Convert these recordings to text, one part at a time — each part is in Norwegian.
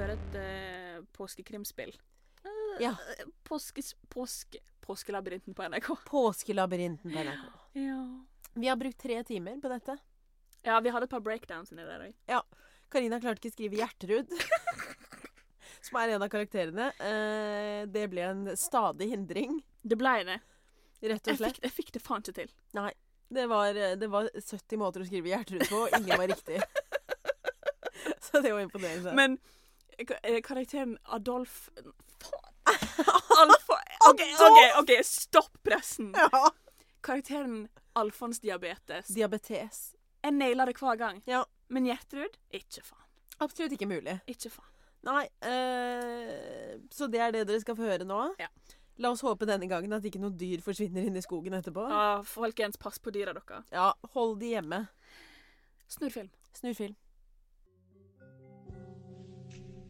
høre et uh, påskekrimspill. Uh, Ja. Påskes, påske, påskelabyrinten på NRK. Påskelabyrinten på NRK. Ja. Vi har brukt tre timer på dette. ja, vi hadde et par breakdowns inni der òg. Karina klarte ikke å skrive Gjertrud. Som er en av karakterene. Eh, det ble en stadig hindring, Det blei det. rett og Jeg slett. fikk, jeg fikk det faen ikke til. Det var, det var 70 måter å skrive Gjertrud på, og ingen var riktig. Så det var imponerende. Men eh, karakteren Adolf Faen. Alfa OK, OK, ok, stopp pressen. ja. Karakteren Alfons Diabetes. Diabetes. Jeg nailer det hver gang. Ja. Men Gjertrud ikke faen. Absolutt ikke mulig. Ikke faen. Nei, øh, så det er det dere skal få høre nå. Ja. La oss håpe denne gangen at ikke noe dyr forsvinner inn i skogen etterpå. Ja, folkens, pass på dyra deres. Ja, hold de hjemme. Snurrfilm. Snurrfilm.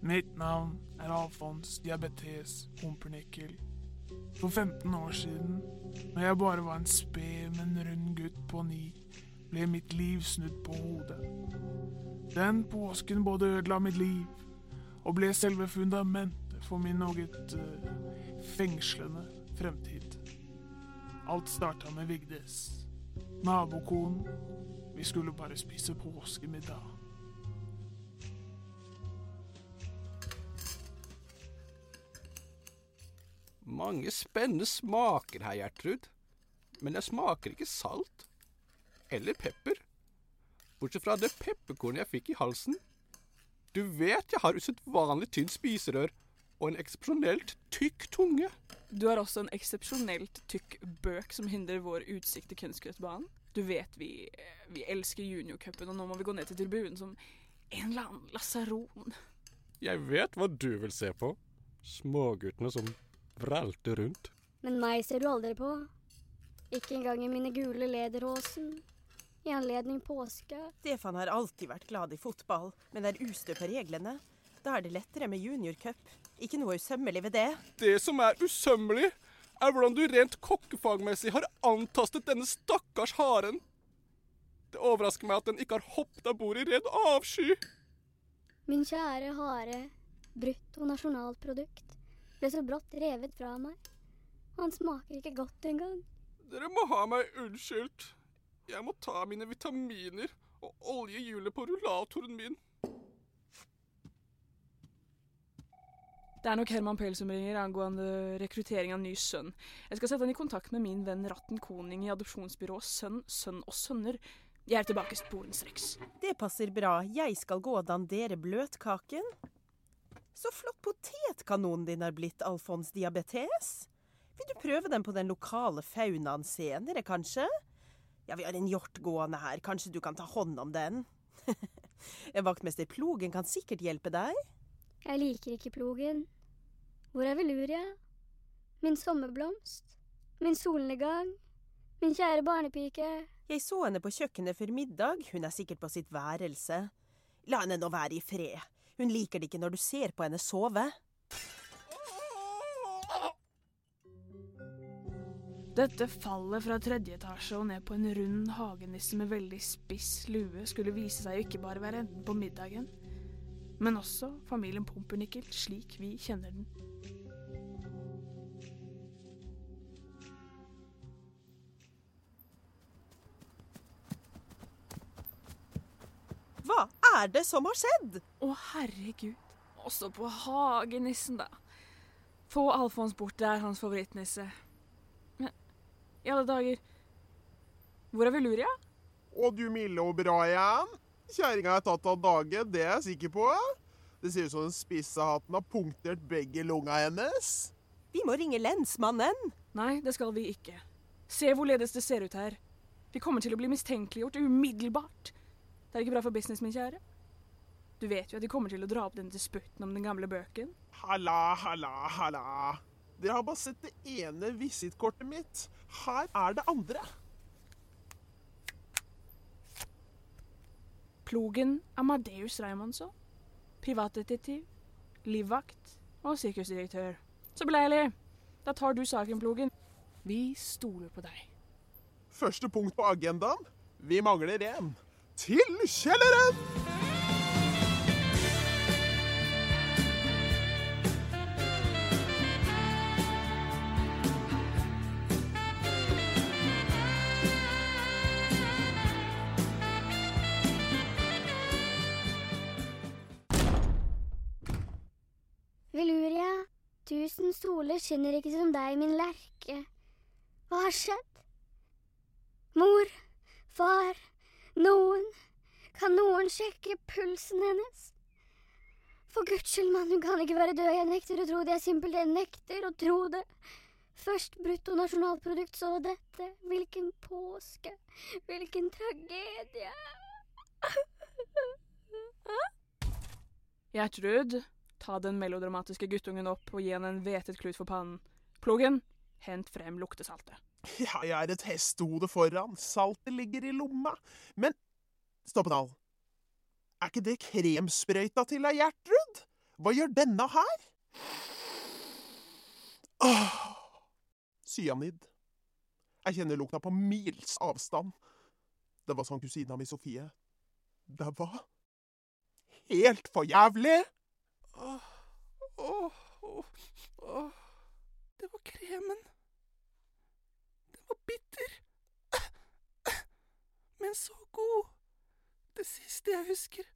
Mitt navn er Alfons Diabetes Humpernickel. For 15 år siden, når jeg bare var en sped, men rund gutt på ni, ble mitt liv snudd på hodet. Den påsken både ødela mitt liv og ble selve fundamentet for min noe uh, fengslende fremtid. Alt starta med Vigdis. Nabokonen. Vi skulle bare spise påskemiddag. Mange spennende smaker her, Gjertrud. Men jeg smaker ikke salt. Eller pepper. Bortsett fra det pepperkornet jeg fikk i halsen. Du vet jeg har usedvanlig tynt spiserør og en eksepsjonelt tykk tunge. Du har også en eksepsjonelt tykk bøk som hindrer vår utsikt til kunstgressbanen. Du vet vi, vi elsker juniorcupen, og nå må vi gå ned til tribunen som en eller annen lasaron. Jeg vet hva du vil se på. Småguttene som vralter rundt. Men meg ser du aldri på. Ikke engang i mine gule lederhosen. I anledning påske. Stefan har alltid vært glad i fotball, men er ustø på reglene. Da er det lettere med juniorcup. Ikke noe usømmelig ved det. Det som er usømmelig, er hvordan du rent kokkefagmessig har antastet denne stakkars haren. Det overrasker meg at den ikke har hoppet av bordet i ren avsky. Min kjære hare, brutto nasjonalprodukt, ble så brått revet fra meg. Han smaker ikke godt engang. Dere må ha meg unnskyldt. Jeg må ta mine vitaminer og olje hjulet på rullatoren min. Det er nok Herman Pell som ringer angående rekruttering av ny sønn. Jeg skal sette han i kontakt med min venn Ratten Koning i adopsjonsbyrået Sønn, Sønn og Sønner. Jeg er tilbake sporenstreks. Det passer bra. Jeg skal gå og dandere bløtkaken. Så flott potetkanonen din er blitt, Alfons Diabetes. Vil du prøve den på den lokale faunaen senere, kanskje? Ja, vi har en hjort gående her. Kanskje du kan ta hånd om den? Vaktmester Plogen kan sikkert hjelpe deg. Jeg liker ikke plogen. Hvor er Veluria? Min sommerblomst? Min solnedgang? Min kjære barnepike? Jeg så henne på kjøkkenet før middag. Hun er sikkert på sitt værelse. La henne nå være i fred. Hun liker det ikke når du ser på henne sove. Dette fallet fra tredje etasje og ned på en rund hagenisse med veldig spiss lue skulle vise seg å ikke bare være enden på middagen, men også familien Pumpernickel slik vi kjenner den. Er det som har skjedd? Å, herregud. Også på hagenissen, da. Få Alfons bort, det er hans favorittnisse. Men i alle dager Hvor er Veluria? Å, du milde igjen Kjerringa er tatt av dage, det er jeg sikker på. Det ser ut som den spisse hatten har punktert begge lunga hennes. Vi må ringe lensmannen. Nei, det skal vi ikke. Se hvorledes det ser ut her. Vi kommer til å bli mistenkeliggjort umiddelbart. Det er ikke bra for business, min kjære. Du vet jo at de kommer til å dra opp den disputten om den gamle bøken. Halla, halla, halla. Dere har bare sett det ene visittkortet mitt. Her er det andre. Plogen Amadeus Raimondsson. Privatdetektiv, livvakt og sirkusdirektør. Så beleilig. Da tar du saken, Plogen. Vi stoler på deg. Første punkt på agendaen. Vi mangler en. Til kjelleren! Soler skinner ikke som deg, min lerke. Hva har skjedd? Mor, far, noen, kan noen sjekke pulsen hennes? For guds skyld, mann, hun kan ikke være død, jeg nekter å tro det, jeg simpelthen nekter å tro det. Først bruttonasjonalprodukt, så dette. Hvilken påske, hvilken tragedie. Gjertrud, ta den melodramatiske guttungen opp og gi han en hvetet klut for pannen. Plogen, hent frem luktesaltet. Ja, jeg er et hestehode foran. Saltet ligger i lomma. Men stopp en hal. Er ikke det kremsprøyta til ei Gjertrud? Hva gjør denne her? Åh. Cyanid. Jeg kjenner lukta på mils avstand. Det var sånn kusina mi Sofie. Det var helt for jævlig! Åh, åh, åh, åh. Det var kremen. Den var bitter. Men så god. Det siste jeg husker,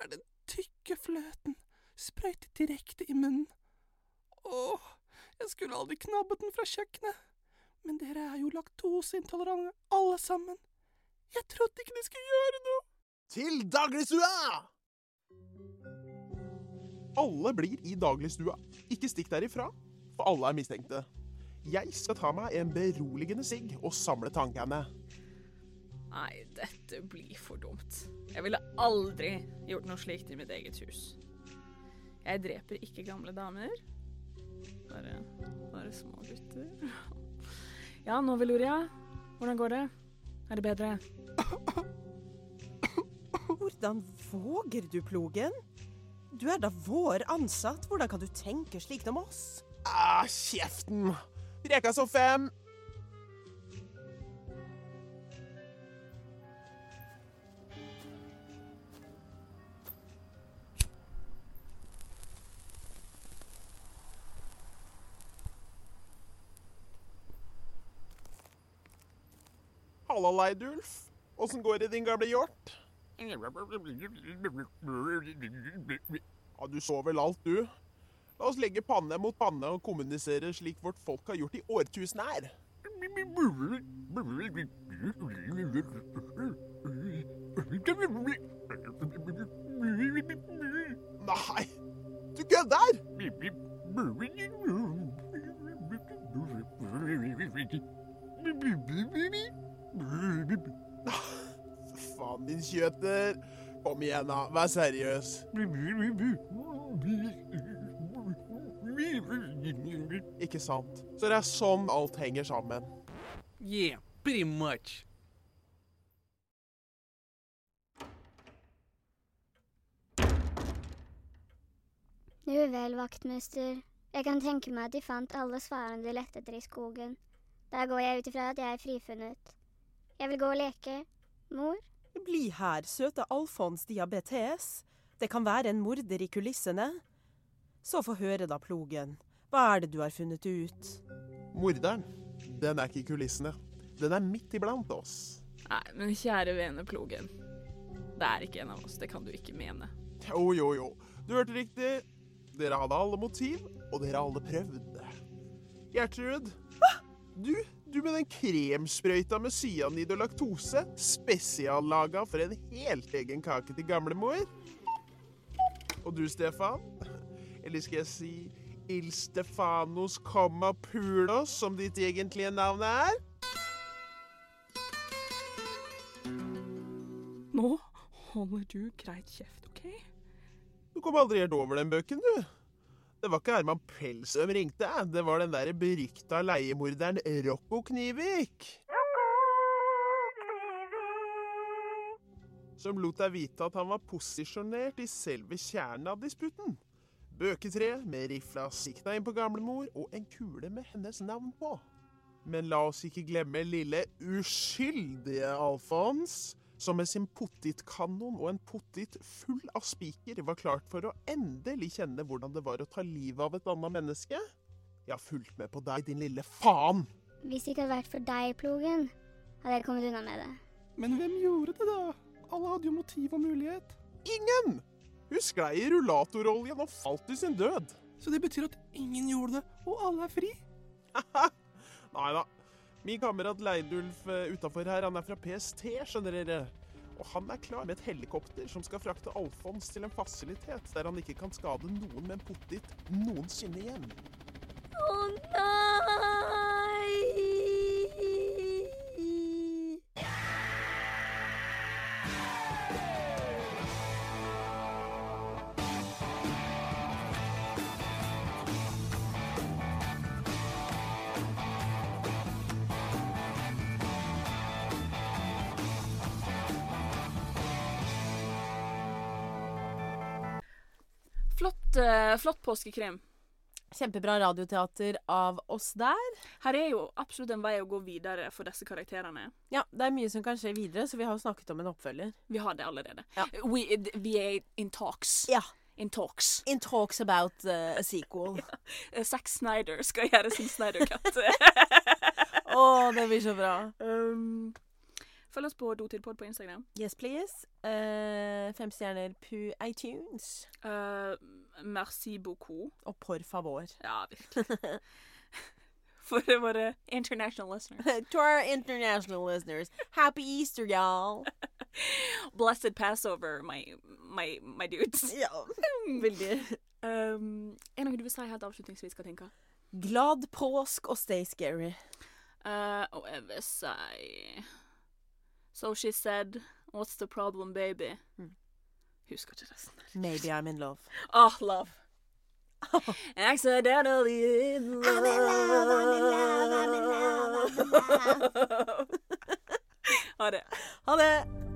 er den tykke fløten sprøytet direkte i munnen. Åh, jeg skulle aldri knabbet den fra kjøkkenet. Men dere er jo laktoseintolerante alle sammen. Jeg trodde ikke de skulle gjøre noe. Til dagligstua! Alle blir i dagligstua. Ikke stikk derifra, for alle er mistenkte. Jeg skal ta meg en beroligende sigg og samle tankene. Nei, dette blir for dumt. Jeg ville aldri gjort noe slikt i mitt eget hus. Jeg dreper ikke gamle damer. Bare, bare små gutter. Ja, nå, Veloria. Hvordan går det? Er det bedre? Hvordan våger du, Plogen? Du er da vår ansatt. Hvordan kan du tenke slikt om oss? Ah, kjeften! Reka som fem. Halla, Leidulf. Åssen går det, din gamle hjort? Ja, du så vel alt, du. La oss legge panne mot panne og kommunisere slik vårt folk har gjort i årtusener. Nei, du kødder! Faen, din kjøter. Kom igjen, da. Vær seriøs. Ikke sant? Så det er sånn alt henger sammen. Yeah, pretty much. Nu vel, vaktmester. Jeg kan tenke meg at de fant alle svarene de lette etter i skogen. Da går jeg ut ifra at jeg er frifunnet. Jeg vil gå og leke. Mor? Bli her, søte Alfons diabetes. Det kan være en morder i kulissene. Så få høre da, Plogen. Hva er det du har funnet ut? Morderen, den er ikke i kulissene. Den er midt iblant oss. Nei, men kjære vene Plogen. Det er ikke en av oss, det kan du ikke mene. Jo, jo, jo. Du hørte riktig. Dere hadde alle motiv, og dere alle prøvde. Gjertrud, du, du med den kremsprøyta med cyanid og laktose, spesiallaga for en helt egen kake til gamlemor. Og du, Stefan, eller skal jeg si Il Stefanos Comma Pulos, som ditt egentlige navn er? Nå holder du greit kjeft, OK? Du kom aldri helt over den bøken, du. Det var ikke Herman Pels som ringte, det var den der berykta leiemorderen Rocco Knivik. Som lot deg vite at han var posisjonert i selve kjernen av disputten. Bøketre med rifla sikta inn på gamlemor og en kule med hennes navn på. Men la oss ikke glemme lille uskyldige Alfons, som med sin pottitkanon og en pottit full av spiker var klart for å endelig kjenne hvordan det var å ta livet av et annet menneske. Jeg har fulgt med på deg, din lille faen! Hvis det ikke hadde vært for deg, Plogen, hadde jeg kommet unna med det. Men hvem gjorde det, da? Alle hadde jo motiv og mulighet. Ingen! Hun sklei i rullatoroljen og falt i sin død. Så det betyr at ingen gjorde det, og alle er fri? Nei da. Min kamerat Leidulf utafor her, han er fra PST, skjønner dere. Og han er klar med et helikopter som skal frakte Alfons til en fasilitet der han ikke kan skade noen med en pottit noensinne igjen. Flott, uh, flott påskekrim. Kjempebra radioteater av oss der. Her er jo absolutt en vei å gå videre for disse karakterene. Ja, det er mye som kan skje videre, så vi har jo snakket om en oppfølger. Vi har det allerede. Ja. We, vi er in talks. Ja. In talks. In talks about uh, a sequel. ja. Zack Snyder skal gjøre sin Snyder-katt. Å, det blir så bra. Følg oss på Dotidpod på Instagram. Yes, please. Uh, fem stjerner på iTunes. Uh, merci beaucoup. Og por favor. Ja, virkelig. For våre international listeners. to our international listeners, happy Easter, y'all. Blessed Passover, my, my, my dudes. ja, veldig. Um, er det noe du vil si helt avslutningsvis, Katinka? Glad påsk og stay scary. Uh, og jeg vil si So she said, what's the problem, baby? Mm. Husker ikke resten. Maybe I'm in love. Oh, love. Accidentally in love. I'm in love, I'm in love, I'm in love. ha det. Ha det!